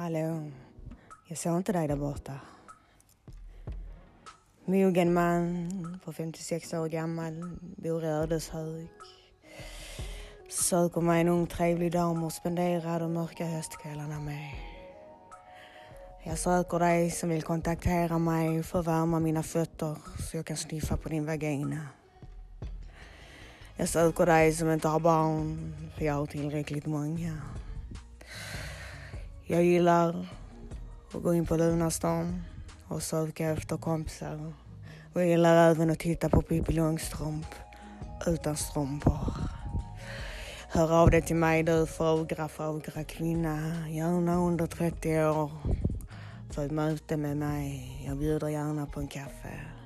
Hallå. Jag såg inte dig där borta. Mogen man på 56 år gammal, bor i Ödeshög. Söker mig en ung trevlig dam och spenderar de mörka höstkvällarna med. Jag söker dig som vill kontaktera mig för att värma mina fötter så jag kan sniffa på din vagina. Jag söker dig som inte har barn, för jag har tillräckligt många. Jag gillar att gå in på Lunarstorm och söka efter kompisar. Och jag gillar även att titta på Pippi Långstrump utan strumpor. Hör av dig till mig du fagra, fagra kvinna, gärna under 30 år. För ett möte med mig. Jag bjuder gärna på en kaffe.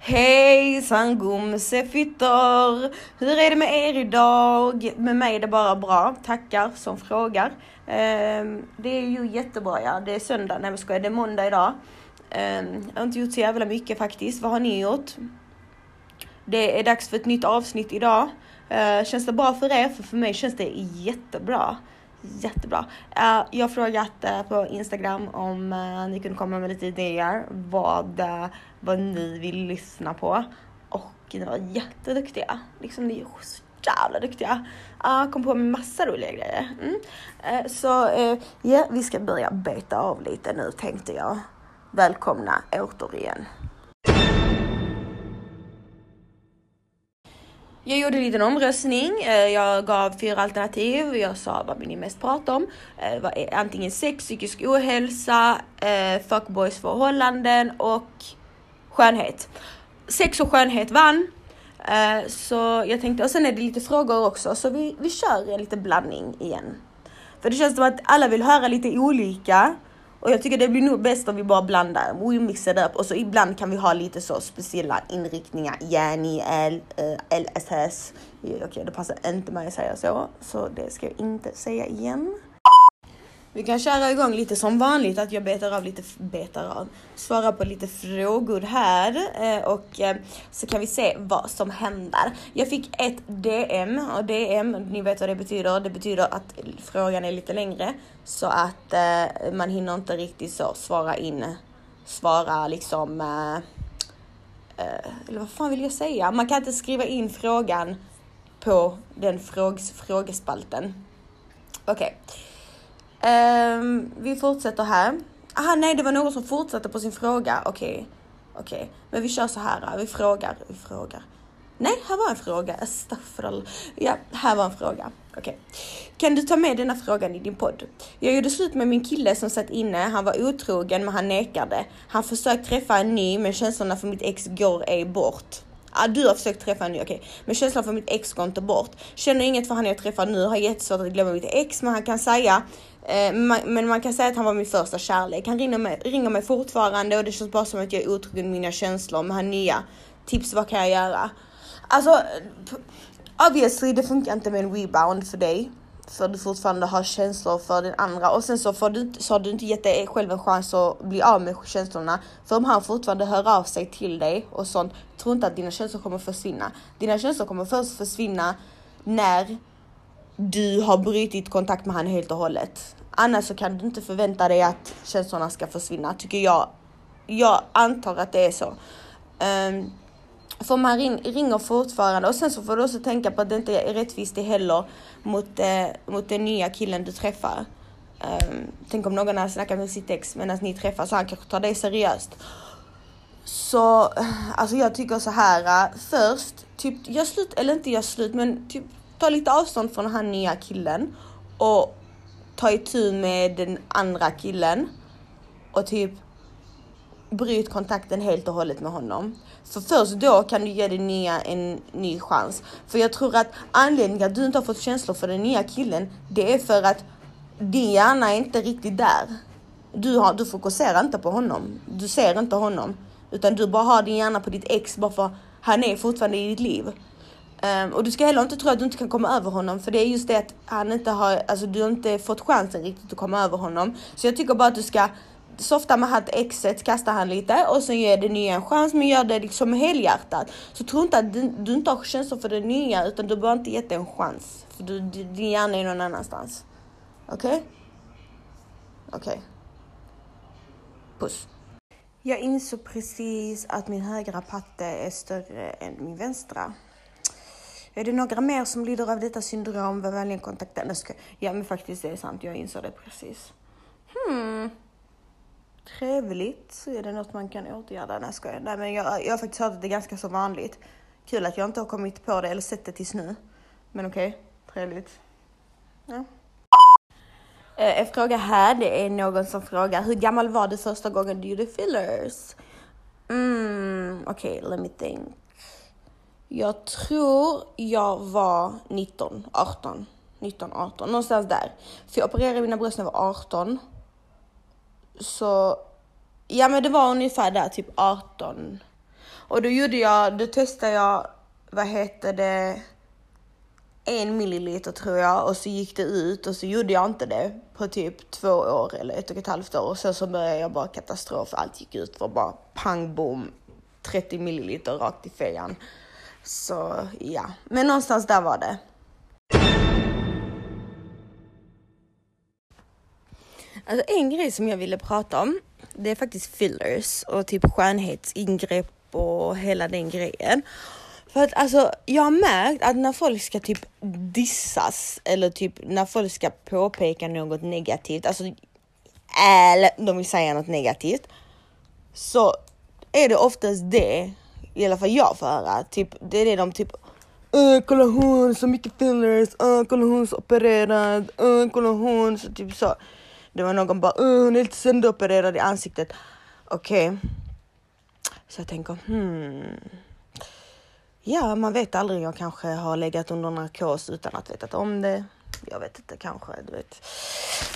Hejsan gumsefittor! Hur är det med er idag? Med mig är det bara bra. Tackar som frågar. Ehm, det är ju jättebra ja. Det är söndag. Nej men skojar, det är måndag idag. Ehm, jag har inte gjort så jävla mycket faktiskt. Vad har ni gjort? Det är dags för ett nytt avsnitt idag. Eh, känns det bra för er? För för mig känns det jättebra. Jättebra. Uh, jag har frågat uh, på Instagram om uh, ni kunde komma med lite idéer vad, uh, vad ni vill lyssna på. Och ni var jätteduktiga. Liksom ni är så jävla duktiga. Uh, kom på med massa roliga grejer. Mm. så ja, yeah, vi ska börja beta av lite nu tänkte jag. Välkomna återigen. Jag gjorde en liten omröstning. Eh, jag gav fyra alternativ. Jag sa vad vill ni mest prata om? Eh, antingen sex, psykisk ohälsa, eh, fuckboys förhållanden och skönhet. Sex och skönhet vann. Så jag tänkte, och sen är det lite frågor också, så vi, vi kör en liten blandning igen. För det känns som att alla vill höra lite olika. Och jag tycker det blir nog bäst om vi bara blandar, we mix it up och så ibland kan vi ha lite så speciella inriktningar, Jenny, L, eh, uh, LSS. Okej, okay, det passar inte mig att säga så, så det ska jag inte säga igen. Vi kan köra igång lite som vanligt, att jag betar av lite, betar av, svarar på lite frågor här eh, och eh, så kan vi se vad som händer. Jag fick ett DM och DM, ni vet vad det betyder. Det betyder att frågan är lite längre så att eh, man hinner inte riktigt så svara in, svara liksom, eller vad fan vill jag säga? Man kan inte skriva in frågan på den frågs, frågespalten. Okej. Okay. Um, vi fortsätter här. Aha, nej, det var någon som fortsatte på sin fråga. Okej, okay. okej, okay. men vi kör så här. Vi frågar, vi frågar. Nej, här var en fråga. Estafral. Ja, här var en fråga. Okej. Okay. Kan du ta med denna frågan i din podd? Jag gjorde slut med min kille som satt inne. Han var otrogen, men han nekade. Han försökte träffa en ny, men känslorna för mitt ex går ej bort. Ah, du har försökt träffa en ny, okej. Okay. Men känslan för mitt ex går inte bort. Känner inget för han jag träffar nu, har jättesvårt att glömma mitt ex, men han kan säga Eh, men man kan säga att han var min första kärlek. Han ringer mig, ringer mig fortfarande och det känns bara som att jag är otrogen med mina känslor med han nya. Tips, vad kan jag göra? Alltså, obviously det funkar inte med en rebound för dig. För du fortfarande har känslor för den andra och sen så, får du, så har du inte gett dig själv en chans att bli av med känslorna. För om han fortfarande hör av sig till dig och sånt, tro inte att dina känslor kommer försvinna. Dina känslor kommer först försvinna när du har brutit kontakt med honom helt och hållet. Annars så kan du inte förvänta dig att känslorna ska försvinna, tycker jag. Jag antar att det är så. Um, för man ringer fortfarande och sen så får du också tänka på att det inte är rättvist det heller mot, eh, mot den nya killen du träffar. Um, tänk om någon har snackat med sitt ex medan ni träffas så han kanske tar dig seriöst. Så alltså jag tycker så här eh, först, typ jag slut, eller inte jag slut men typ ta lite avstånd från den här nya killen och ta itu med den andra killen och typ bryt kontakten helt och hållet med honom. För först då kan du ge den nya en ny chans. För jag tror att anledningen till att du inte har fått känslor för den nya killen, det är för att din hjärna är inte riktigt där. Du, har, du fokuserar inte på honom. Du ser inte honom. Utan du bara har din hjärna på ditt ex bara för Han är fortfarande i ditt liv. Um, och du ska heller inte tro att du inte kan komma över honom för det är just det att han inte har, alltså du har inte fått chansen riktigt att komma över honom. Så jag tycker bara att du ska softa med att exet, kasta han lite och sen ge det nya en chans men gör det liksom helhjärtat. Så tro inte att du, du inte har känslor för det nya utan du behöver inte gett det en chans. För du, din hjärna är någon annanstans. Okej? Okay? Okej. Okay. Puss. Jag insåg precis att min högra patte är större än min vänstra. Är det några mer som lider av detta syndrom? Var vänligen kontakta... Ja men faktiskt det är sant, jag insåg det precis. Hmm. Trevligt. Så är det något man kan åtgärda? Nej, jag Nej men jag, jag har faktiskt hört att det är ganska så vanligt. Kul att jag inte har kommit på det eller sett det tills nu. Men okej, okay. trevligt. Ja. Eh, en fråga här, det är någon som frågar hur gammal var du första gången du gjorde fillers? Mm, okej, okay, let me think. Jag tror jag var 19, 18, 19, 18, någonstans där. För jag opererade mina bröst när jag var 18. Så, ja men det var ungefär där, typ 18. Och då gjorde jag, då testade jag, vad heter det, en milliliter tror jag och så gick det ut och så gjorde jag inte det på typ två år eller ett och ett halvt år och sen så började jag bara katastrof. Allt gick ut för bara pang bom 30 milliliter rakt i fejan. Så ja, men någonstans där var det. Alltså en grej som jag ville prata om, det är faktiskt fillers och typ skönhetsingrepp och hela den grejen. För att alltså, jag har märkt att när folk ska typ dissas eller typ när folk ska påpeka något negativt, alltså eller de vill säga något negativt, så är det oftast det, i alla fall jag får höra, typ det är det de typ Uh, kolla hon så mycket fillers, uh, kolla hon så opererad, uh, kolla hon så typ så. Det var någon bara uh, hon är lite sönderopererad i ansiktet. Okej. Okay. Så jag tänker hmm. Ja, man vet aldrig. Jag kanske har legat under narkos utan att veta om det. Jag vet inte, kanske. Du vet.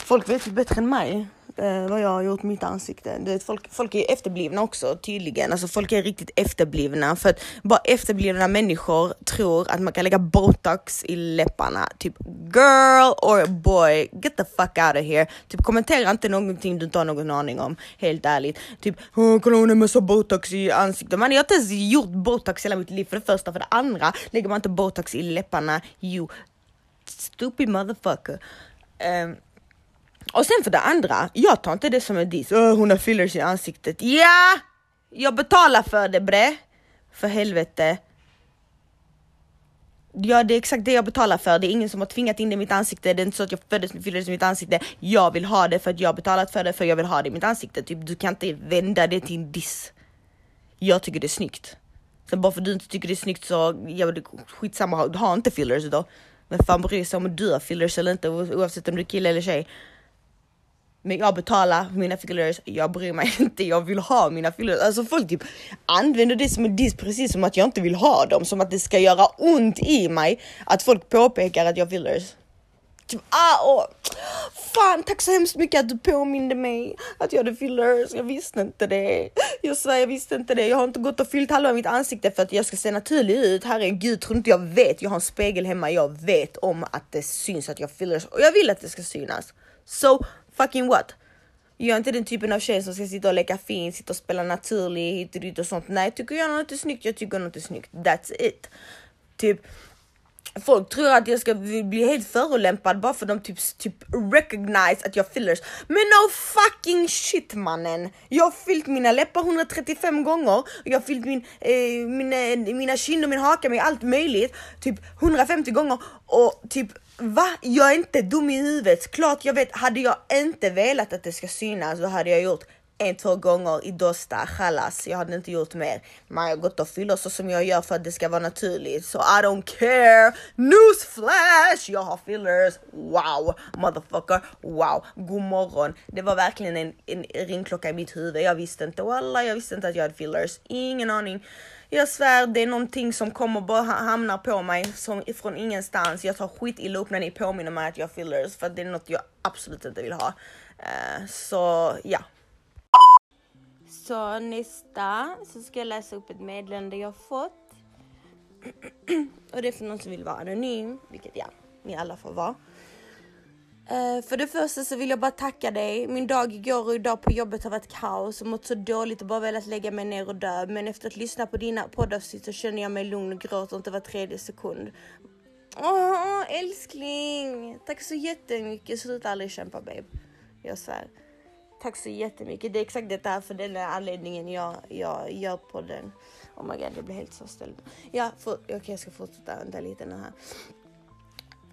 Folk vet ju bättre än mig eh, vad jag har gjort med mitt ansikte. Du vet, folk, folk är efterblivna också tydligen. Alltså folk är riktigt efterblivna för att bara efterblivna människor tror att man kan lägga botox i läpparna. Typ girl or boy, get the fuck out of here. Typ kommentera inte någonting du inte har någon aning om. Helt ärligt. Typ kolla hon har massa botox i ansiktet. Man jag har inte ens gjort botox hela mitt liv för det första. För det andra lägger man inte botox i läpparna. You stupid motherfucker. Um, och sen för det andra, jag tar inte det som en diss. Oh, hon har fillers i ansiktet. Ja! Jag betalar för det bre. För helvete. Ja, det är exakt det jag betalar för. Det är ingen som har tvingat in det i mitt ansikte. Det är inte så att jag föddes med fillers i mitt ansikte. Jag vill ha det för att jag har betalat för det, för jag vill ha det i mitt ansikte. Typ, du kan inte vända det till en diss. Jag tycker det är snyggt. Sen bara för att du inte tycker det är snyggt så, ja, skitsamma, ha inte fillers då. Men fan bryr sig om du har fillers eller inte oavsett om du är kille eller tjej. Men jag betalar mina fillers, jag bryr mig inte, jag vill ha mina fillers. Alltså folk typ använder det som en diss precis som att jag inte vill ha dem, som att det ska göra ont i mig att folk påpekar att jag har fillers. Typ, ah, åh. Fan, tack så hemskt mycket att du påminde mig att jag hade fillers. Jag visste inte det. Jag svär, jag visste inte det. Jag har inte gått och fyllt halva mitt ansikte för att jag ska se naturlig ut. Herregud, tror inte jag vet. Jag har en spegel hemma. Jag vet om att det syns att jag har fillers och jag vill att det ska synas. So fucking what? Jag är inte den typen av tjej som ska sitta och leka fin, sitta och spela naturlig hit och dit och sånt. Nej, tycker jag något är snyggt, jag tycker något är snyggt. That's it. Typ Folk tror att jag ska bli helt förolämpad bara för att de typ, typ recognize att jag fillers. Men no fucking shit mannen! Jag har fyllt mina läppar 135 gånger, jag har fyllt min, eh, mina, mina kinder, min haka med allt möjligt typ 150 gånger och typ Va? Jag är inte dum i huvudet. Klart jag vet, hade jag inte velat att det ska synas så hade jag gjort en, två gånger i Dosta, chalas. Jag hade inte gjort mer. Man har gått och fyllt så som jag gör för att det ska vara naturligt. Så I don't care. Newsflash! Jag har fillers. Wow, motherfucker. Wow, god morgon. Det var verkligen en, en ringklocka i mitt huvud. Jag visste inte, wallah, jag visste inte att jag hade fillers. Ingen aning. Jag svär, det är någonting som kommer bara hamnar på mig som, från ingenstans. Jag tar skit illa upp när ni påminner mig att jag har fillers för det är något jag absolut inte vill ha. Uh, så ja. Så nästa så ska jag läsa upp ett meddelande jag fått. och det är för någon som vill vara anonym, vilket ja, ni alla får vara. Uh, för det första så vill jag bara tacka dig. Min dag igår och idag på jobbet har varit kaos och mått så dåligt och bara velat lägga mig ner och dö. Men efter att lyssna på dina poddavsnitt så känner jag mig lugn och gråter inte var tredje sekund. Åh, älskling! Tack så jättemycket. Sluta aldrig kämpa babe. Jag svär. Tack så jättemycket. Det är exakt det här för den anledningen jag, jag gör podden. Oh my god, jag blir helt så ställd. Ja, okej okay, jag ska fortsätta vänta lite nu här.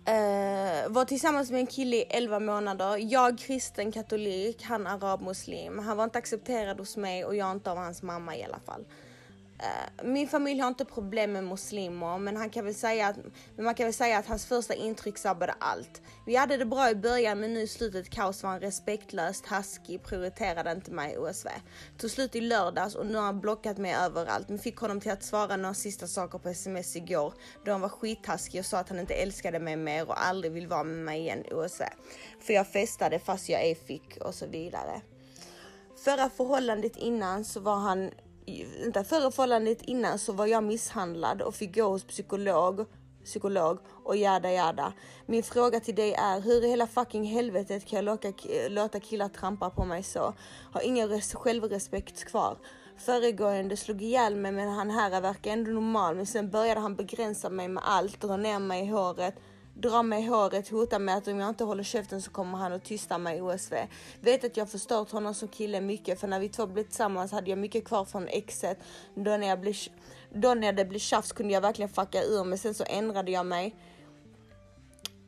Uh, var tillsammans med en kille i 11 månader. Jag kristen katolik, han arabmuslim. Han var inte accepterad hos mig och jag inte av hans mamma i alla fall. Eh, min familj har inte problem med muslimer, men, han kan väl säga att, men man kan väl säga att hans första intryck sabbade allt. Vi hade det bra i början, men nu i slutet kaos var han respektlös, taskig, prioriterade inte mig OSV. Tog slut i lördags och nu har han blockat mig överallt, men fick honom till att svara några sista saker på sms igår, då han var skittaskig och sa att han inte älskade mig mer och aldrig vill vara med mig igen OSV. För jag festade fast jag ej fick och så vidare. Förra förhållandet innan så var han vänta, förra förhållandet innan så var jag misshandlad och fick gå hos psykolog psykolog och jada jada. Min fråga till dig är hur i hela fucking helvetet kan jag låta, låta killar trampa på mig så? Har ingen självrespekt kvar. Föregående slog ihjäl mig men han här verkar ändå normal men sen började han begränsa mig med allt, dra ner mig i håret, drar mig i håret, hotar med att om jag inte håller käften så kommer han att tysta mig i OSV. Vet att jag förstört honom som kille mycket för när vi två blev tillsammans hade jag mycket kvar från exet. Då när, jag blev, då när det blev tjafs kunde jag verkligen fucka ur men sen så ändrade jag mig.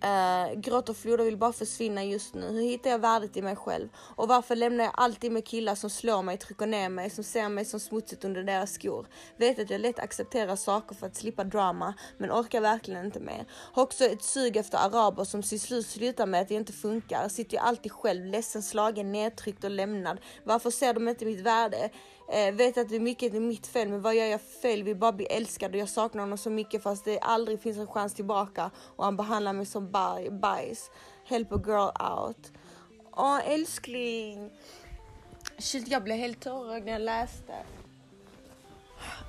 Uh, gråt och floder vill bara försvinna just nu. Hur hittar jag värdet i mig själv? Och varför lämnar jag alltid med killar som slår mig, trycker ner mig, som ser mig som smutsigt under deras skor? Vet att jag lätt accepterar saker för att slippa drama, men orkar verkligen inte mer. Har också ett sug efter araber som till slut slutar med att det inte funkar. Sitter jag alltid själv, ledsen, slagen, nedtryckt och lämnad. Varför ser de inte mitt värde? Eh, vet att det är mycket är mitt fel, men vad gör jag fel? Vill bara bli älskad och jag saknar honom så mycket fast det aldrig finns en chans tillbaka och han behandlar mig som bajs. Help a girl out. Åh älskling. Shit jag blev helt tårögd när jag läste.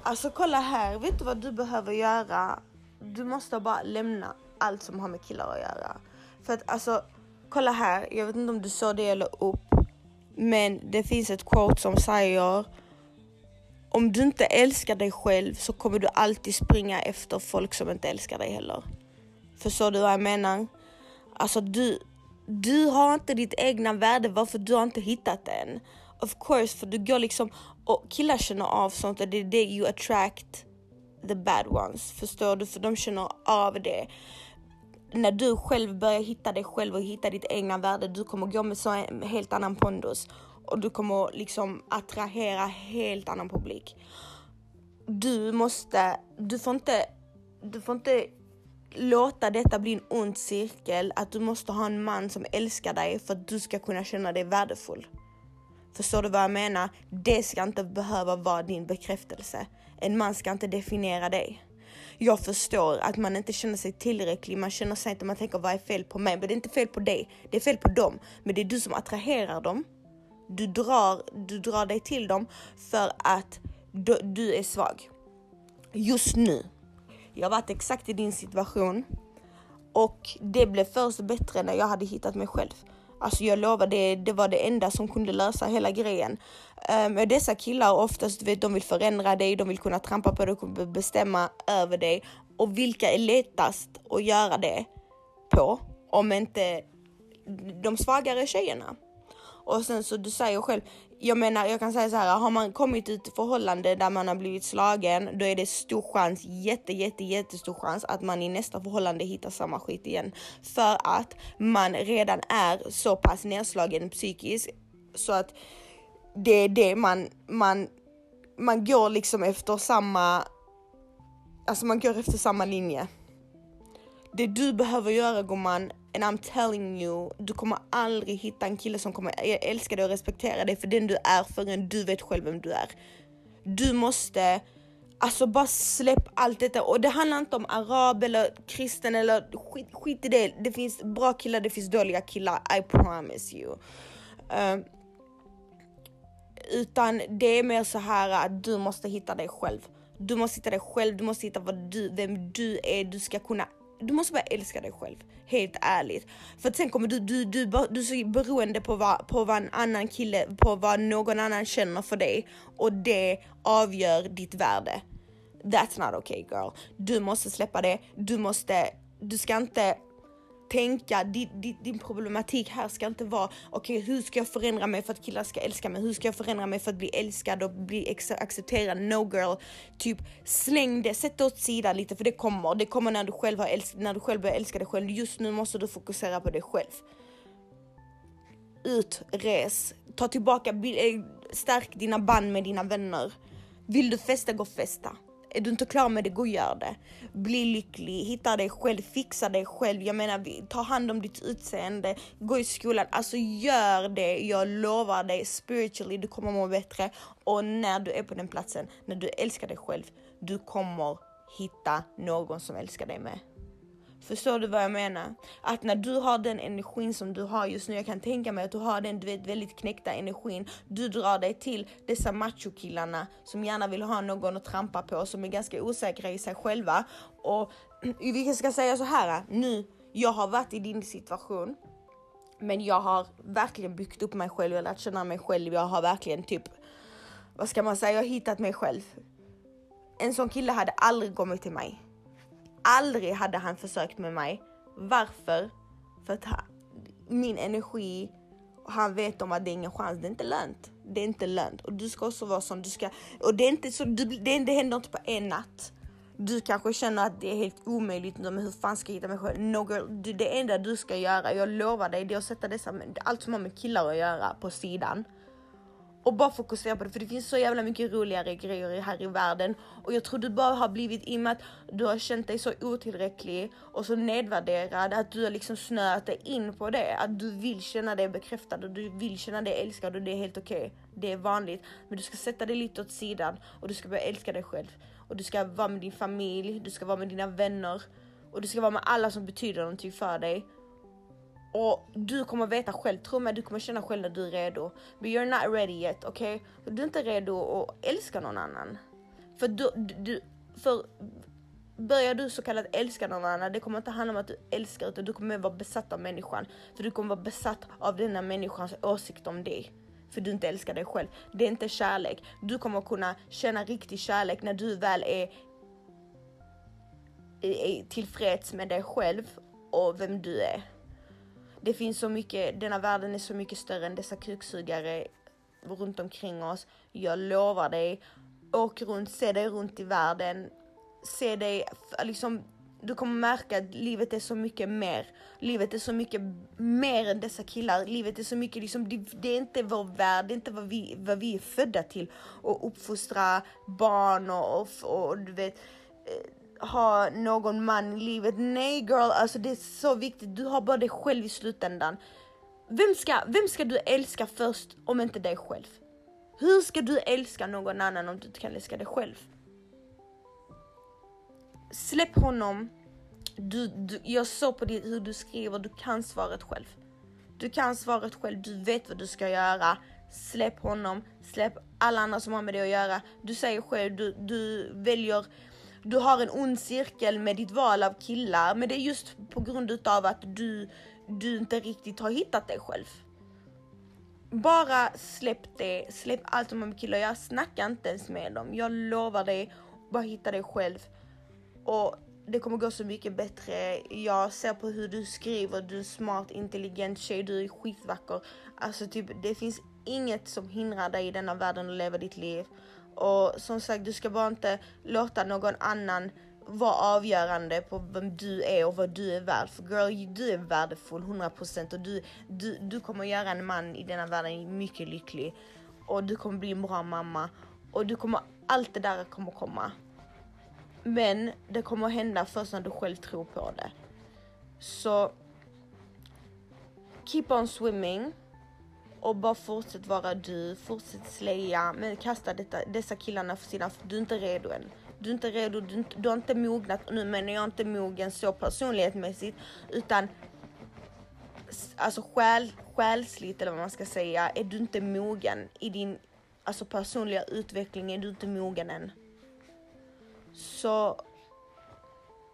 Alltså kolla här, vet du vad du behöver göra? Du måste bara lämna allt som har med killar att göra. För att alltså, kolla här, jag vet inte om du såg det eller upp. Men det finns ett quote som säger om du inte älskar dig själv så kommer du alltid springa efter folk som inte älskar dig heller. Förstår du vad jag menar? Alltså du, du har inte ditt egna värde varför du har inte hittat det än. Of course, för du går liksom och killar känner av sånt och det är det you attract the bad ones. Förstår du? För de känner av det. När du själv börjar hitta dig själv och hitta ditt egna värde, du kommer gå med så en helt annan pondus och du kommer liksom attrahera helt annan publik. Du måste, du får inte, du får inte låta detta bli en ond cirkel, att du måste ha en man som älskar dig för att du ska kunna känna dig värdefull. Förstår du vad jag menar? Det ska inte behöva vara din bekräftelse. En man ska inte definiera dig. Jag förstår att man inte känner sig tillräcklig, man känner sig inte, man tänker vad är fel på mig? Men det är inte fel på dig, det är fel på dem. Men det är du som attraherar dem. Du drar, du drar dig till dem för att du, du är svag. Just nu jag har varit exakt i din situation och det blev först bättre när jag hade hittat mig själv. Alltså jag lovar, det, det var det enda som kunde lösa hela grejen. Um, dessa killar oftast, du vet, de vill förändra dig, de vill kunna trampa på dig och bestämma över dig. Och vilka är lättast att göra det på? Om inte de svagare tjejerna. Och sen så du säger själv, jag menar jag kan säga så här, har man kommit ut i förhållande där man har blivit slagen, då är det stor chans, jätte jätte jättestor chans att man i nästa förhållande hittar samma skit igen. För att man redan är så pass nedslagen psykiskt så att det är det man, man, man går liksom efter samma, alltså man går efter samma linje. Det du behöver göra gumman And I'm telling you, du kommer aldrig hitta en kille som kommer älska dig och respektera dig för den du är förrän du vet själv vem du är. Du måste, alltså bara släpp allt detta. Och det handlar inte om arab eller kristen eller skit, skit i det. Det finns bra killar, det finns dåliga killar. I promise you. Uh, utan det är mer så här att du måste hitta dig själv. Du måste hitta dig själv, du måste hitta vad du, vem du är, du ska kunna du måste bara älska dig själv, helt ärligt. För att sen kommer du, du, du, du är så beroende på vad, på vad en annan kille, på vad någon annan känner för dig och det avgör ditt värde. That's not okay girl. Du måste släppa det, du måste, du ska inte tänka, din, din, din, problematik här ska inte vara okej okay, hur ska jag förändra mig för att killar ska älska mig? Hur ska jag förändra mig för att bli älskad och bli accepterad? No girl, typ släng det, sätt det åt sidan lite för det kommer. Det kommer när du själv har älsk, när du själv börjar älska dig själv. Just nu måste du fokusera på dig själv. Ut, res, ta tillbaka, eh, stärk dina band med dina vänner. Vill du festa, gå och festa. Är du inte klar med det, gå och gör det. Bli lycklig, hitta dig själv, fixa dig själv. Jag menar, ta hand om ditt utseende, gå i skolan. Alltså gör det, jag lovar dig spiritually, du kommer må bättre. Och när du är på den platsen, när du älskar dig själv, du kommer hitta någon som älskar dig med. Förstår du vad jag menar? Att när du har den energin som du har just nu, jag kan tänka mig att du har den du vet, väldigt knäckta energin. Du drar dig till dessa machokillarna som gärna vill ha någon att trampa på, som är ganska osäkra i sig själva. Och vi ska säga så här nu, jag har varit i din situation. Men jag har verkligen byggt upp mig själv, jag har lärt känna mig själv. Jag har verkligen typ, vad ska man säga, jag har hittat mig själv. En sån kille hade aldrig kommit till mig Aldrig hade han försökt med mig. Varför? För att han, min energi, han vet om att det är ingen chans. Det är inte lönt. Det är inte lönt och du ska också vara sån. Du ska och det är inte så. Du, det, det händer inte på en natt. Du kanske känner att det är helt omöjligt. Men hur fan ska jag hitta mig själv? No girl, det enda du ska göra, jag lovar dig, det är att sätta dessa, allt som har med killar att göra på sidan och bara fokusera på det för det finns så jävla mycket roligare grejer här i världen och jag tror du bara har blivit i och med att du har känt dig så otillräcklig och så nedvärderad att du har liksom snöat dig in på det. Att du vill känna dig bekräftad och du vill känna dig älskad och det är helt okej. Okay. Det är vanligt, men du ska sätta dig lite åt sidan och du ska börja älska dig själv och du ska vara med din familj, du ska vara med dina vänner och du ska vara med alla som betyder någonting för dig och du kommer veta själv, tro mig, du kommer känna själv när du är redo. But you're not ready yet, okej? Okay? Du är inte redo att älska någon annan. För du, du, för börjar du så kallat älska någon annan, det kommer inte handla om att du älskar utan du kommer vara besatt av människan. För du kommer vara besatt av denna människans åsikt om dig. För du inte älskar dig själv. Det är inte kärlek. Du kommer kunna känna riktig kärlek när du väl är, är tillfreds med dig själv och vem du är. Det finns så mycket, denna världen är så mycket större än dessa kuksugare runt omkring oss. Jag lovar dig, åk runt, se dig runt i världen, se dig, liksom du kommer märka att livet är så mycket mer. Livet är så mycket mer än dessa killar. Livet är så mycket, liksom, det, det är inte vår värld, det är inte vad vi, vad vi är födda till. Och uppfostra barn och, och, och du vet eh, ha någon man i livet. Nej girl, alltså det är så viktigt. Du har bara dig själv i slutändan. Vem ska, vem ska du älska först om inte dig själv? Hur ska du älska någon annan om du inte kan älska dig själv? Släpp honom. Du, du, jag såg på det, hur du skriver, du kan svaret själv. Du kan svaret själv, du vet vad du ska göra. Släpp honom, släpp alla andra som har med det att göra. Du säger själv, du, du väljer du har en ond cirkel med ditt val av killar, men det är just på grund utav att du, du inte riktigt har hittat dig själv. Bara släpp det, släpp allt som har med killar jag snackar inte ens med dem. Jag lovar dig, bara hitta dig själv. Och det kommer gå så mycket bättre. Jag ser på hur du skriver, du är smart, intelligent tjej, du är skitvacker. Alltså typ, det finns inget som hindrar dig i denna världen att leva ditt liv. Och som sagt, du ska bara inte låta någon annan vara avgörande på vem du är och vad du är värd. För girl, du är värdefull 100% och du, du, du kommer göra en man i denna världen mycket lycklig. Och du kommer bli en bra mamma. Och du kommer, allt det där kommer komma. Men det kommer hända först när du själv tror på det. Så keep on swimming och bara fortsätt vara du, fortsätt slaya, men kasta detta, dessa killarna för sidan för du är inte redo än. Du är inte redo, du, inte, du har inte mognat, och nu menar jag inte mogen så personlighetsmässigt, utan alltså själ, själsligt eller vad man ska säga, är du inte mogen i din alltså personliga utveckling, är du inte mogen än. Så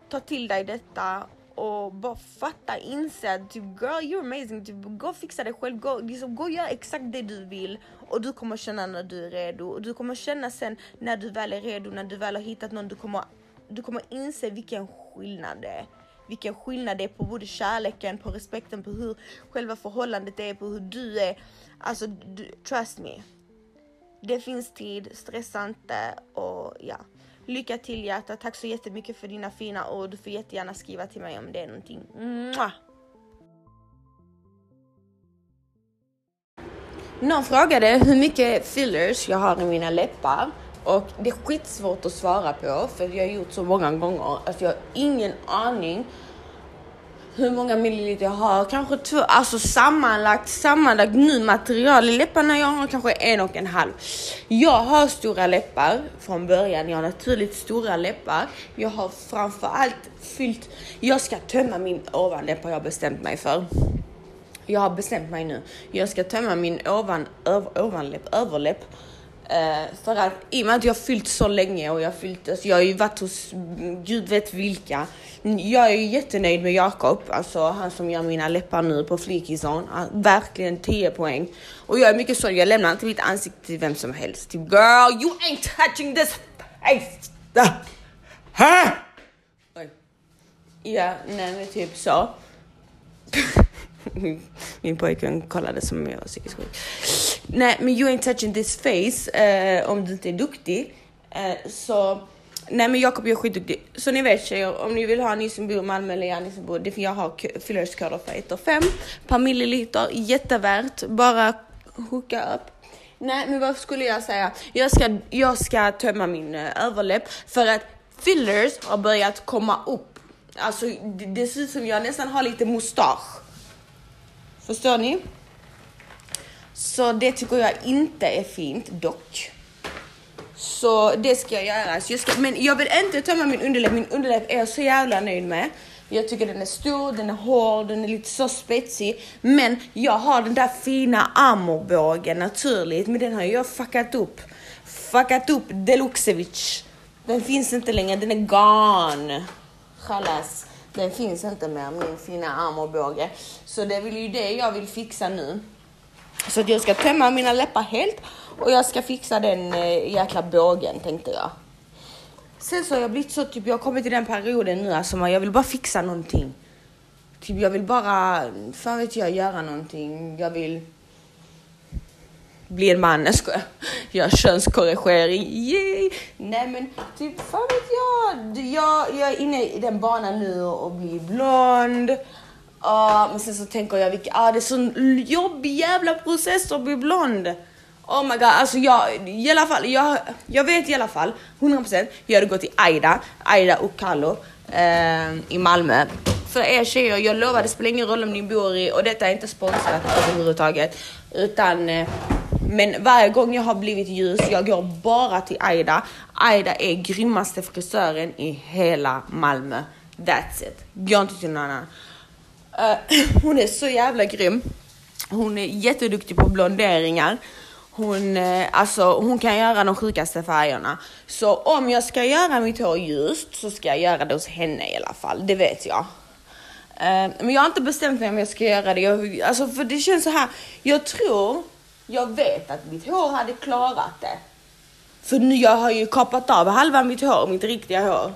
ta till dig detta och bara fatta, inse att typ girl you're amazing, typ, gå och fixa dig själv, gå, liksom, gå och gör exakt det du vill och du kommer känna när du är redo och du kommer känna sen när du väl är redo, när du väl har hittat någon, du kommer, du kommer inse vilken skillnad det är. Vilken skillnad det är på både kärleken, på respekten, på hur själva förhållandet är, på hur du är. Alltså, du, trust me. Det finns tid, stressa inte och ja. Lycka till hjärta. Tack så jättemycket för dina fina ord. Du får jättegärna skriva till mig om det är någonting. Mwah! Någon frågade hur mycket fillers jag har i mina läppar och det är skitsvårt att svara på för jag har gjort så många gånger att jag har ingen aning hur många milliliter jag har, kanske två, alltså sammanlagt, sammanlagt nu material i läpparna jag har kanske en och en halv. Jag har stora läppar från början, jag har naturligt stora läppar. Jag har framförallt fyllt, jag ska tömma min ovanläpp har jag bestämt mig för. Jag har bestämt mig nu. Jag ska tömma min ovan, öv, ovanläpp, överläpp Uh, för att i och med att jag har fyllt så länge och jag har fyllt, alltså jag har ju varit hos gud vet vilka. Jag är jättenöjd med Jakob, alltså han som gör mina läppar nu på Fleekizone. Uh, verkligen 10 poäng. Och jag är mycket så, jag lämnar inte mitt ansikte till vem som helst. Typ girl, you ain't touching this face! Oj. Ja, nej men typ så. Min pojkvän kollade som om jag var psykiskt sjuk. Nej, men you ain't touching this face eh, om du inte är duktig. Eh, så Nej men Jakob är skitduktig. Så ni vet tjejer, om ni vill ha ni som bor i Malmö eller ni som bor, det jag har fillerskoder för 1 och 5 per milliliter, jättevärt. Bara hooka upp. Nej men vad skulle jag säga? Jag ska, jag ska tömma min uh, överläpp för att fillers har börjat komma upp. Alltså det, det ser ut som jag nästan har lite mustasch. Förstår ni? Så det tycker jag inte är fint dock. Så det ska jag göra. Så jag ska, men jag vill inte tömma min underläpp. Min underläpp är jag så jävla nöjd med. Jag tycker den är stor, den är hård, den är lite så spetsig. Men jag har den där fina amorbågen naturligt, men den har jag fuckat upp. Fuckat upp Deluxevic. Den finns inte längre, den är gone. Chalas. Den finns inte mer, min fina amorbåge. Så det är väl ju det jag vill fixa nu. Så att jag ska tömma mina läppar helt och jag ska fixa den eh, jäkla bågen tänkte jag. Sen så har jag blivit så typ, jag har kommit till den perioden nu alltså jag vill bara fixa någonting. Typ jag vill bara, fan vet jag, göra någonting. Jag vill bli en man, jag skojar. Gör könskorrigering, yay! Nej men typ, fan vet jag. Jag, jag är inne i den banan nu och blir blond. Uh, men sen så tänker jag, vilka, ah, det är sån jobbig jävla process att bli blond. Oh my god, alltså jag, i alla fall, jag, jag vet i alla fall 100% jag hade gått till Aida, Aida Okalo eh, i Malmö. För er tjejer, jag lovar det spelar ingen roll om ni bor i, och detta är inte sponsrat överhuvudtaget, utan eh, men varje gång jag har blivit ljus, jag går bara till Aida. Aida är grymmaste frisören i hela Malmö. That's it. Gå inte till någon annan. Uh, hon är så jävla grym. Hon är jätteduktig på blonderingar. Hon, uh, alltså, hon kan göra de sjukaste färgerna. Så om jag ska göra mitt hår ljust så ska jag göra det hos henne i alla fall. Det vet jag. Uh, men jag har inte bestämt mig om jag ska göra det. Jag, alltså, för det känns så här. Jag tror, jag vet att mitt hår hade klarat det. För nu jag har ju kapat av halva mitt hår, mitt riktiga hår.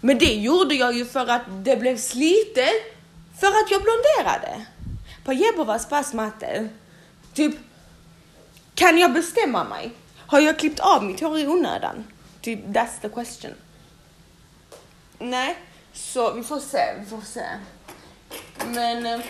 Men det gjorde jag ju för att det blev slitet för att jag blonderade. På Jebovas passmatte. Typ, kan jag bestämma mig? Har jag klippt av mitt hår i onödan? Typ, that's the question. Nej, så vi får se, vi får se. Men eh,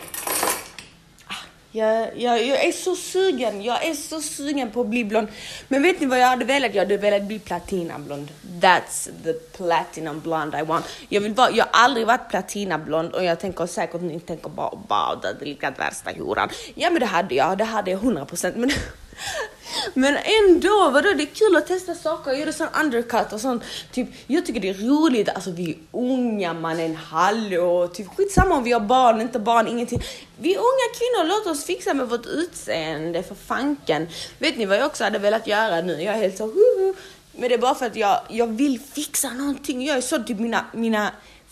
jag, jag, jag är så sugen, jag är så sugen på att bli blond. Men vet ni vad jag hade velat? Jag hade velat bli platinablond. That's the platinum blonde I want. Jag, vill vara, jag har aldrig varit platinablond och jag tänker säkert ni tänker bara wow, det är lika värsta horan. Ja men det hade jag, det hade jag 100% men Men ändå, vadå det är kul att testa saker, göra sån undercut och sånt. Typ, jag tycker det är roligt, alltså vi är unga mannen, hallå, typ skitsamma om vi har barn, inte barn, ingenting. Vi är unga kvinnor, låt oss fixa med vårt utseende för fanken. Vet ni vad jag också hade velat göra nu? Jag är helt så, huhu. Men det är bara för att jag, jag vill fixa någonting. Jag är så typ mina, mina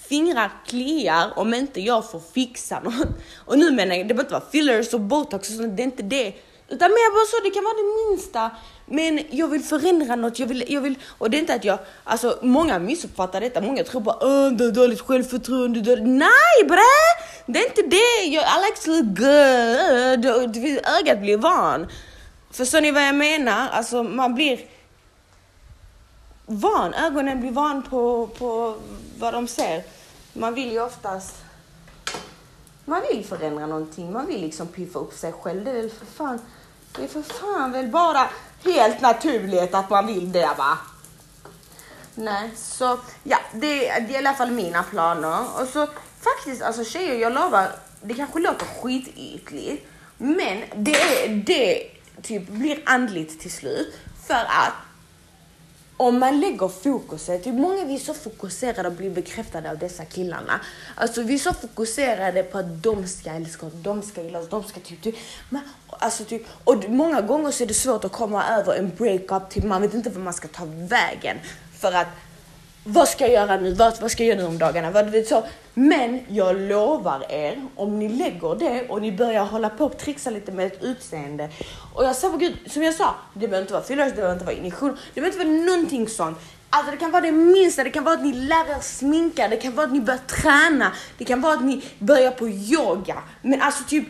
fingrar kliar om inte jag får fixa något. Och nu menar jag, det behöver inte vara fillers och botox och sånt, det är inte det. Utan mer bara så, det kan vara det minsta. Men jag vill förändra något, jag vill, jag vill, och det är inte att jag, alltså många missuppfattar detta, många tror bara åh du har dåligt självförtroende, du Nej bre! Det är inte det, jag, I like to look good, ögat blir van. Förstår ni vad jag menar? Alltså man blir van, ögonen blir van på, på vad de ser. Man vill ju oftast man vill förändra någonting, man vill liksom piffa upp sig själv. Det är väl för fan, det är för fan väl bara helt naturligt att man vill det va? Nej, så ja, det, det är i alla fall mina planer. Och så faktiskt, alltså tjejer, jag lovar, det kanske låter skitytligt, men det, det typ blir andligt till slut för att om man lägger fokuset, typ många vi är så fokuserade att bli bekräftade av dessa killarna. Alltså vi är så fokuserade på att de ska älska oss, de ska gilla oss, de ska typ, typ men, alltså typ, och många gånger så är det svårt att komma över en breakup, typ man vet inte vad man ska ta vägen. För att vad ska jag göra nu? Vad, vad ska jag göra nu om dagarna? Vad, vet, så. Men jag lovar er, om ni lägger det och ni börjar hålla på och trixa lite med ett utseende. Och jag sa oh, gud, som jag sa, det behöver inte vara fillers, det behöver inte vara injektion, det behöver inte vara någonting sånt. Alltså det kan vara det minsta, det kan vara att ni lär er sminka, det kan vara att ni börjar träna, det kan vara att ni börjar på yoga. Men alltså typ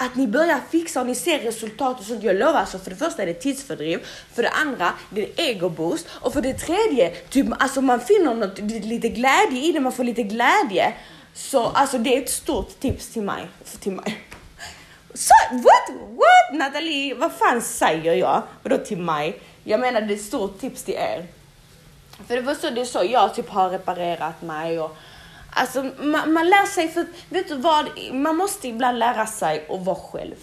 att ni börjar fixa och ni ser resultat och sånt. Jag lovar, alltså för det första är det tidsfördriv, för det andra det är egoboost och för det tredje, typ, alltså man finner något, lite glädje i det, man får lite glädje. Så alltså det är ett stort tips till mig. Till mig. Så, what? What? Nathalie, vad fan säger jag? Vadå till mig? Jag menar det är ett stort tips till er. För det var så det är så jag typ har reparerat mig och Alltså man, man lär sig, för vet du vad? Man måste ibland lära sig att vara själv.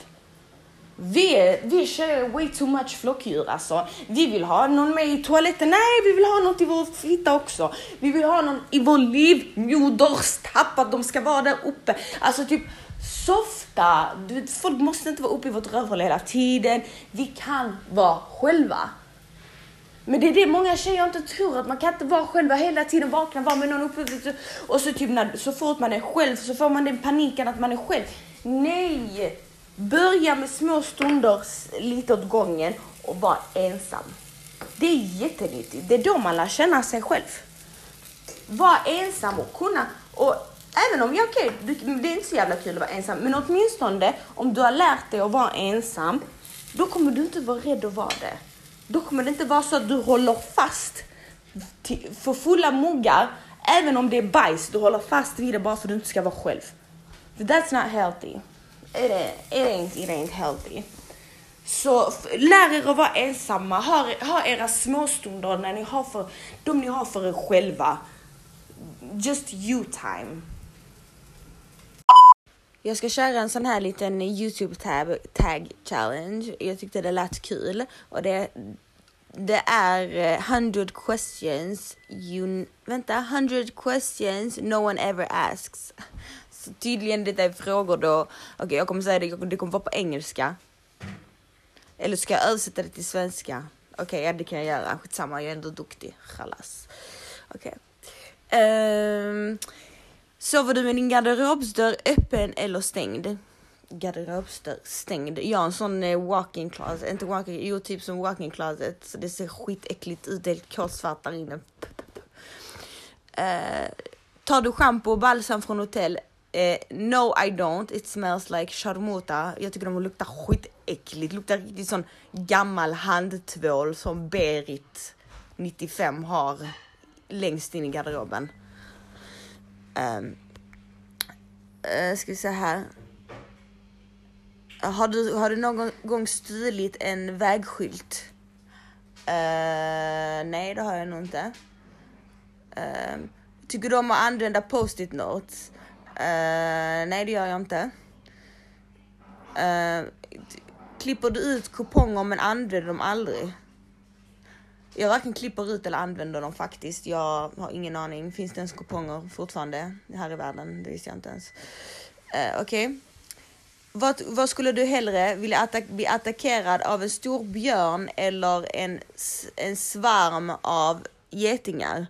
Vi, är, vi kör way too much flockdjur alltså. Vi vill ha någon med i toaletten. Nej, vi vill ha något i vår fitta också. Vi vill ha någon i vår livmoderstapp, att de ska vara där uppe. Alltså typ softa. Du, folk måste inte vara uppe i vårt rövhål hela tiden. Vi kan vara själva. Men det är det många tjejer inte tror, att man kan inte vara själv hela tiden, vakna, vara med någon uppe och så typ när, så fort man är själv så får man den paniken att man är själv. Nej! Börja med små stunder lite åt gången och var ensam. Det är jättenyttigt. Det är då man lär känna sig själv. Var ensam och kunna, och även om, ja okej, okay, det är inte så jävla kul att vara ensam, men åtminstone om du har lärt dig att vara ensam, då kommer du inte vara rädd att vara det. Då kommer det inte vara så att du håller fast för fulla muggar, även om det är bajs, du håller fast vid det bara för att du inte ska vara själv. That's not healthy. It ain't, it ain't, it ain't healthy. Så lär er att vara ensamma, ha, ha era småstunder när ni har för, de ni har för er själva. Just you time. Jag ska köra en sån här liten Youtube tab, tag challenge. Jag tyckte det lät kul och det, det är eh, 100 questions you, vänta, 100 questions no one ever asks. Så tydligen det är frågor då, okej okay, jag kommer säga det, det kommer vara på engelska. Eller ska jag översätta det till svenska? Okej, okay, ja det kan jag göra, skitsamma jag är ändå duktig, chalas. Okej. Okay. Um, Sover du med din garderobsdörr öppen eller stängd? Garderobsdörr stängd. Jag har en sån eh, walk-in closet, inte walk-in, jo typ som walk-in closet. Så det ser skitäckligt ut, helt kolsvart där inne. Uh, tar du shampoo och balsam från hotell? Uh, no I don't, it smells like charmota. Jag tycker de luktar skitäckligt, luktar riktigt sån gammal handtvål som Berit 95 har längst in i garderoben. Um, uh, ska vi se här. Eh, har du, har du någon gång stulit en vägskylt? Uh, nej, det har jag nog inte. Uh, tycker du om att använda post-it notes? Uh, nej, det gör jag inte. Uh, klipper du ut kuponger men använder dem aldrig? Jag varken klipper ut eller använder dem faktiskt. Jag har ingen aning. Finns det ens kuponger fortfarande här i världen? Det visste jag inte ens. Uh, Okej. Okay. vad, vad skulle du hellre vilja attack, bli attackerad av en stor björn eller en, en svärm av getingar?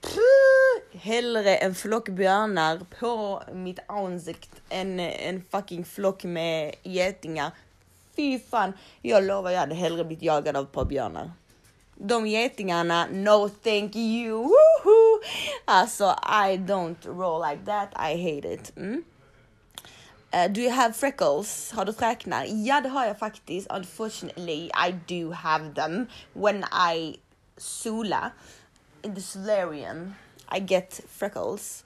Puh, hellre en flock björnar på mitt ansikte än en fucking flock med getingar. Fy fan, jag lovar jag hade hellre blivit jagad av ett par björnar. De getingarna, no thank you. Woohoo! Alltså, I don't roll like that. I hate it. Mm. Uh, do you have freckles? Har du fräknar? Ja, det har jag faktiskt. Unfortunately, I do have them when I sola in the solarium. I get freckles.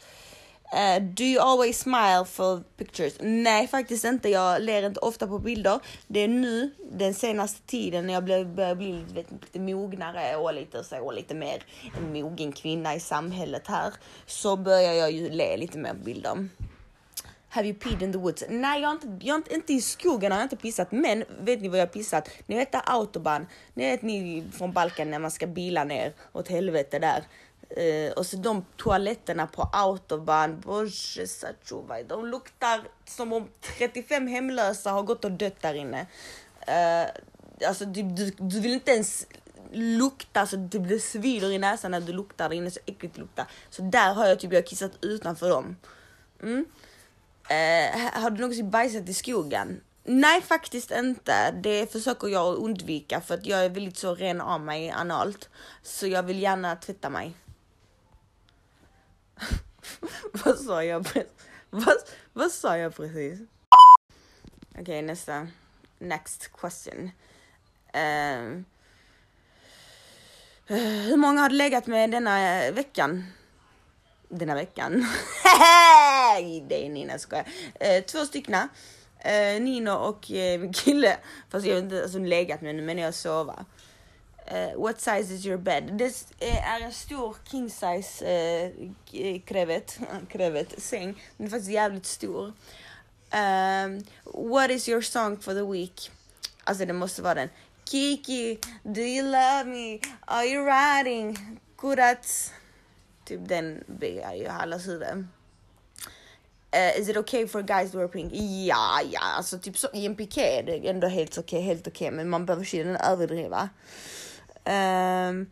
Uh, do you always smile for pictures? Nej, faktiskt inte. Jag ler inte ofta på bilder. Det är nu, den senaste tiden, när jag börjar bli lite, vet, lite mognare och lite så, och lite mer en mogen kvinna i samhället här, så börjar jag ju le lite mer på bilder. Have you peed in the woods? Nej, jag har inte, jag har inte, inte i skogen har jag inte pissat, men vet ni vad jag har pissat? Ni vet där autobahn, ni vet ni från Balkan när man ska bila ner åt helvete där. Uh, och så de toaletterna på autobahn, de luktar som om 35 hemlösa har gått och dött där inne. Uh, alltså du, du, du vill inte ens lukta så det blir svider i näsan när du luktar där inne, så äckligt luktar. Så där har jag typ jag kissat utanför dem. Mm. Uh, har du någonsin bajsat i skogen? Nej, faktiskt inte. Det försöker jag undvika för att jag är väldigt så ren av mig analt. Så jag vill gärna tvätta mig. vad sa jag precis? Vad, vad sa jag precis? Okej, nästa. Next question. Um, hur många har du legat med denna veckan? denna veckan. det är Nina skojar. Uh, två styckna. Uh, Nino och uh, min kille. Fast jag har inte alltså, legat med nu men jag sova. Uh, what size is your bed? Det eh, är en stor king size eh, krevet, krevet säng. Den är faktiskt jävligt stor. Um, what is your song for the week? Alltså det måste vara den. Kiki, do you love me? Are you riding? Kurats. Typ den ber jag ju allas huvud. Uh, is it okay for guys to wear pink? Ja, ja, alltså typ så i en piké är det ändå helt okej, helt okej, men man behöver tydligen överdriva. Um,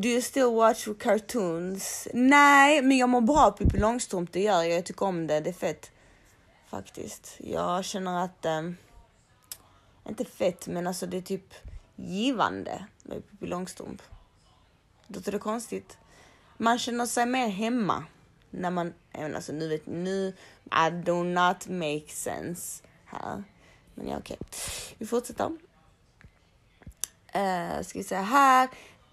do you still watch cartoons? Nej, men jag mår bra av Pippi Långstrump, det gör jag. Jag tycker om det, det är fett. Faktiskt. Jag känner att, um, inte fett, men alltså det är typ givande med Pippi Långstrump. Låter det konstigt? Man känner sig mer hemma när man, Även alltså nu vet nu, I do not make sense här. Men ja, okej. Vi fortsätter. Uh, ska vi se här.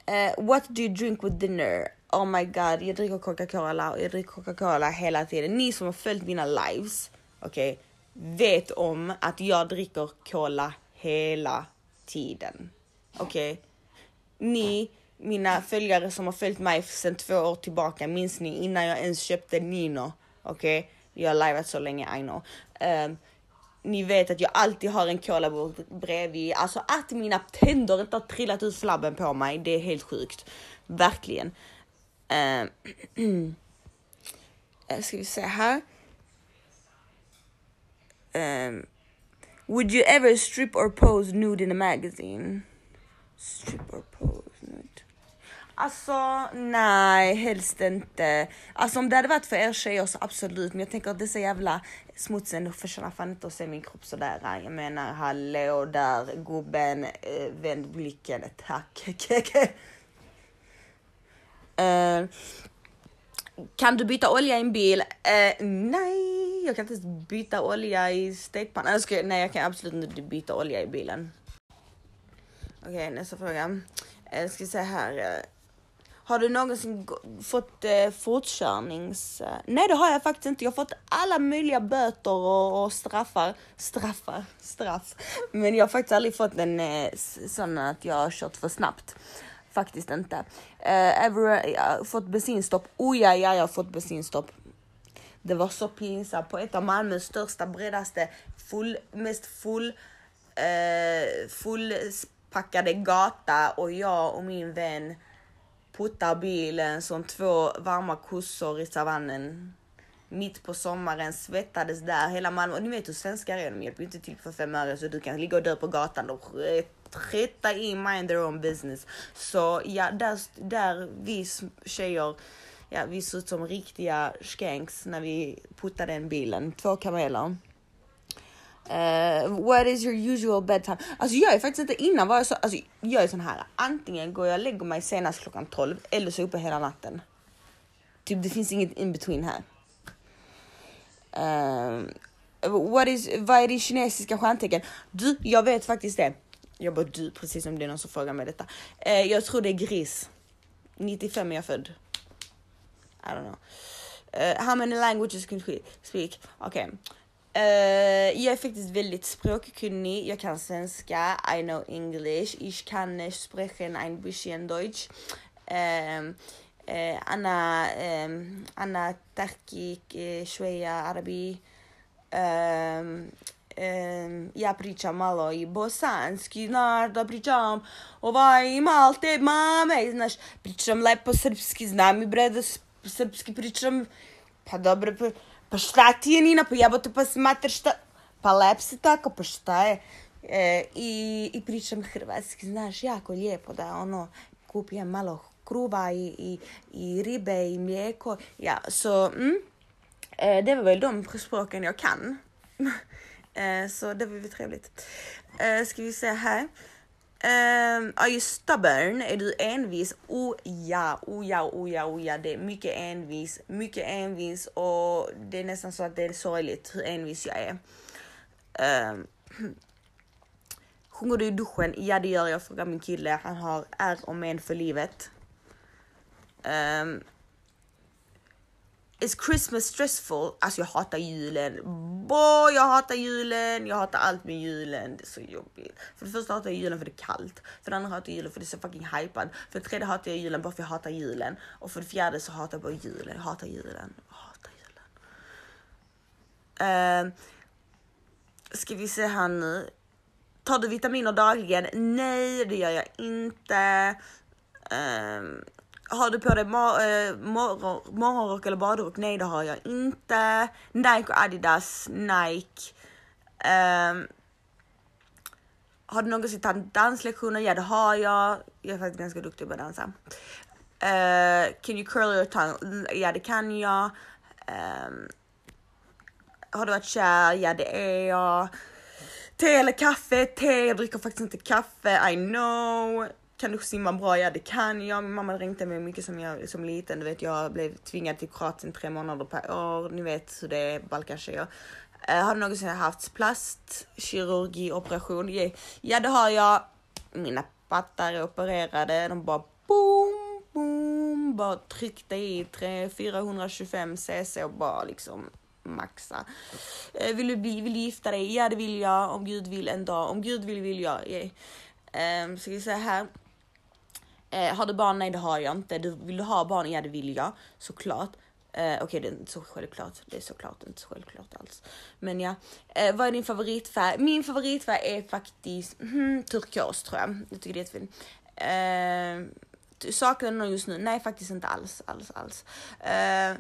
Uh, what do you drink with dinner? Oh my god, jag dricker Coca-Cola och jag dricker Coca-Cola hela tiden. Ni som har följt mina lives, okej, vet om att jag dricker cola hela tiden. Okej? Ni, mina följare som har följt mig sedan två år tillbaka, minns ni innan jag ens köpte Nino? Okej? Jag har livat så länge, I know. Ehm, ni vet att jag alltid har en cola bredvid. Alltså att mina tänder inte har trillat ut slabben på mig, det är helt sjukt. Verkligen. Uh, ska vi se här. Um, would you ever strip or pose nude in a magazine? Strip or pose? Alltså nej, helst inte. Alltså om det hade varit för er tjejer så absolut, men jag tänker att det är så jävla smutsigt förtjänar fan inte att se min kropp sådär. Jag menar hallå där gubben, eh, vänd blicken, tack. uh, kan du byta olja i en bil? Uh, nej, jag kan inte ens byta olja i stekpannan. Alltså, nej, jag kan absolut inte byta olja i bilen. Okej, nästa fråga. Eh, ska vi se här. Eh, har du någonsin fått eh, fortkörnings... Eh, nej, det har jag faktiskt inte. Jag har fått alla möjliga böter och, och straffar. Straffar? Straff. Men jag har faktiskt aldrig fått en eh, sån att jag har kört för snabbt. Faktiskt inte. Eh, ever, eh, jag fått bensinstopp? Oh ja, ja, jag har fått bensinstopp. Det var så pinsamt på ett av Malmös största, bredaste, full, mest full, eh, fullpackade gata och jag och min vän puttar bilen som två varma kossor i savannen. mitt på sommaren, svettades där, hela Malmö. Och ni vet hur svenskar är, de hjälper ju inte till för fem öre så du kan ligga och dö på gatan och skita in. mind their own business. Så ja, där, där vi tjejer, ja vi såg ut som riktiga skanks när vi puttade den bilen. Två kameler. Uh, what is your usual bedtime? Alltså jag är faktiskt inte innan var jag så, alltså jag är sån här. Antingen går jag och lägger mig senast klockan 12 eller så är jag uppe hela natten. Typ det finns inget in between här. Uh, what is, vad är det kinesiska stjärntecken? Du, jag vet faktiskt det. Jag bara du, precis som det är någon som frågar mig detta. Uh, jag tror det är gris. 95 är jag född. I don't know. Uh, how many languages can we speak? Okej. Okay. Uh, jag är faktiskt väldigt språkkunnig. Jag kan svenska, I know English. Ich kann sprechen ein bisschen Deutsch. Uh, أنا أنا تحكي شوية عربي ja pričam malo i bosanski, znaš da pričam ovaj malte mame, znaš, pričam lepo srpski, znam i bre da srpski pričam, pa dobro, pa, šta ti je Nina, pa jebote pa smatraš šta, pa lep si tako, pa šta je, e, i, i pričam hrvatski, znaš, jako lijepo da ono, kupim malo kruva i, i, i ribe i mlijeko. Ja, så mm, eh, det var väl de språken jag kan. eh, så det var väl trevligt. Eh, ska vi se här. Um, are you stubborn? Är du envis? Oh ja, oh ja, oh ja, oh ja. Det är mycket envis, mycket envis och det är nästan så att det är sorgligt hur envis jag är. Um, Sjunger du i duschen? Ja, det gör jag. Frågar min kille. Han har ärr och men för livet. Um, Is Christmas stressful? Alltså jag hatar julen. Boy, jag hatar julen. Jag hatar allt med julen. Det är så jobbigt. För det första hatar jag julen för det är kallt. För det andra hatar jag julen för det är så fucking hypad. För det tredje hatar jag julen bara för jag hatar julen. Och för det fjärde så hatar jag bara julen. Jag hatar julen. Jag hatar julen. Uh, ska vi se här nu. Tar du vitaminer dagligen? Nej, det gör jag inte. Um, har du på dig eh, mor äh, morgon, morgonrock eller badrock? Nej, det har jag inte. Nike och Adidas, Nike. Um, har du någonsin tagit danslektioner? Ja, det har jag. Jag är faktiskt ganska duktig på att dansa. Uh, can you curl your tongue? Ja, det kan jag. Um, har du varit kär? Ja, det är jag. Te eller kaffe? Te. Jag dricker faktiskt inte kaffe. I know. Kan du simma bra? Ja det kan jag. Min mamma ringde mig mycket som, jag, som liten. Du vet jag blev tvingad till Kroatien tre månader per år. Ni vet hur det är Balkantjejer. Uh, har du någonsin haft plastkirurgioperation? Yeah. Ja det har jag. Mina pattar är opererade. De bara boom, boom. Bara tryckte i 3, 425 cc och bara liksom maxa. Uh, vill du bli, vill du gifta dig? Ja det vill jag. Om Gud vill en dag. Om Gud vill vill jag. Yeah. Um, ska vi säga här. Eh, har du barn? Nej det har jag inte. Du, vill du ha barn? Ja det vill jag såklart. Eh, Okej okay, det är inte så självklart. Det är såklart inte så självklart alls. Men ja. Eh, vad är din favoritfärg? Min favoritfärg är faktiskt hmm, turkos tror jag. Jag tycker det är jättefint. Eh, saknar någon just nu? Nej faktiskt inte alls. alls, alls. Eh,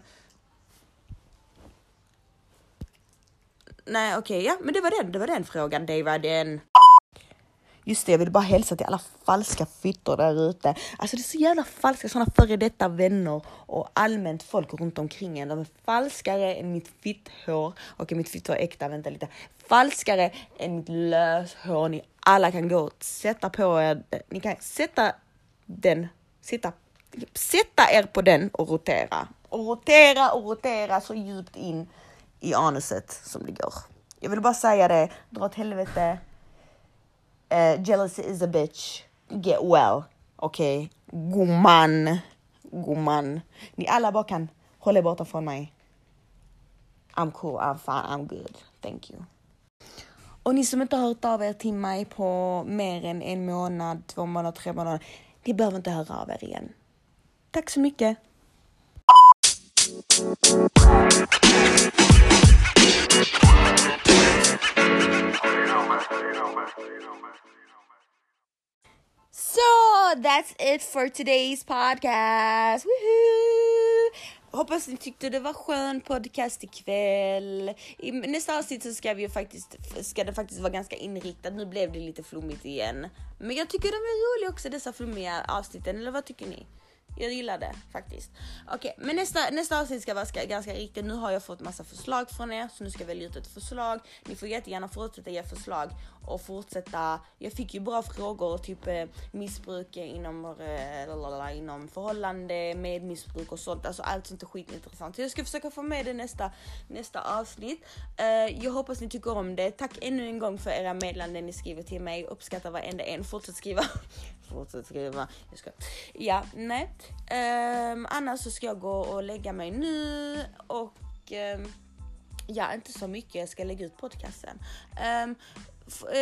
nej okej, okay, ja men det var den, det var den frågan. Det var den. Just det, jag vill bara hälsa till alla falska fittor där ute. Alltså det är så jävla falska sådana före detta vänner och allmänt folk runt omkring en. De är falskare än mitt fitthår. Okej, mitt fitthår är äkta, vänta lite. Falskare än mitt löshår. Ni alla kan gå och sätta på er. Ni kan sätta den, sitta, sätta er på den och rotera. Och rotera och rotera så djupt in i anuset som det går. Jag vill bara säga det, dra åt helvete. Uh, jealousy is a bitch. Get well. Okej? Okay? Gumman. Gumman. Ni alla bara kan hålla borta från mig. I'm cool, I'm fine, I'm good. Thank you. Och ni som inte har hört av er till mig på mer än en månad, två månader, tre månader. Ni behöver inte höra av er igen. Tack så mycket. So that's it for today's podcast. Woohoo! hoppas ni tyckte det var skön podcast ikväll. I nästa avsnitt så ska vi ju faktiskt, ska det faktiskt vara ganska inriktat. Nu blev det lite flummigt igen. Men jag tycker de är roliga också dessa flummiga avsnitten, eller vad tycker ni? Jag gillar det faktiskt. Okej, okay, men nästa, nästa avsnitt ska vara ska, ganska riktigt. Nu har jag fått massa förslag från er, så nu ska jag välja ut ett förslag. Ni får jättegärna fortsätta ge förslag och fortsätta. Jag fick ju bra frågor, typ eh, missbruk inom, eh, inom förhållande, med missbruk och sånt. Alltså allt sånt är skitintressant. Så jag ska försöka få med det nästa, nästa avsnitt. Uh, jag hoppas ni tycker om det. Tack ännu en gång för era meddelanden ni skriver till mig. Uppskattar varenda en. Fortsätt skriva. Fortsätt skriva. Jag ska. Ja, nej. Um, annars så ska jag gå och lägga mig nu och um, ja, inte så mycket. Jag ska lägga ut podcasten. Um,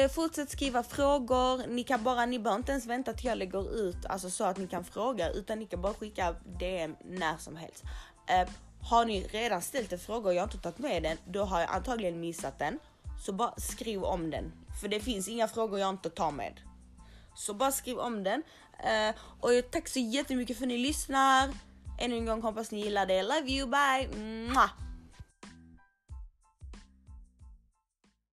fortsätt skriva frågor. Ni kan bara, ni behöver inte ens vänta till jag lägger ut, alltså så att ni kan fråga, utan ni kan bara skicka DM när som helst. Uh, har ni redan ställt en fråga och jag har inte tagit med den, då har jag antagligen missat den. Så bara skriv om den, för det finns inga frågor jag inte tar med. Så bara skriv om den. Uh, och tack så jättemycket för att ni lyssnar. Ännu en gång hoppas ni gillar det. Love you, bye! Mwah!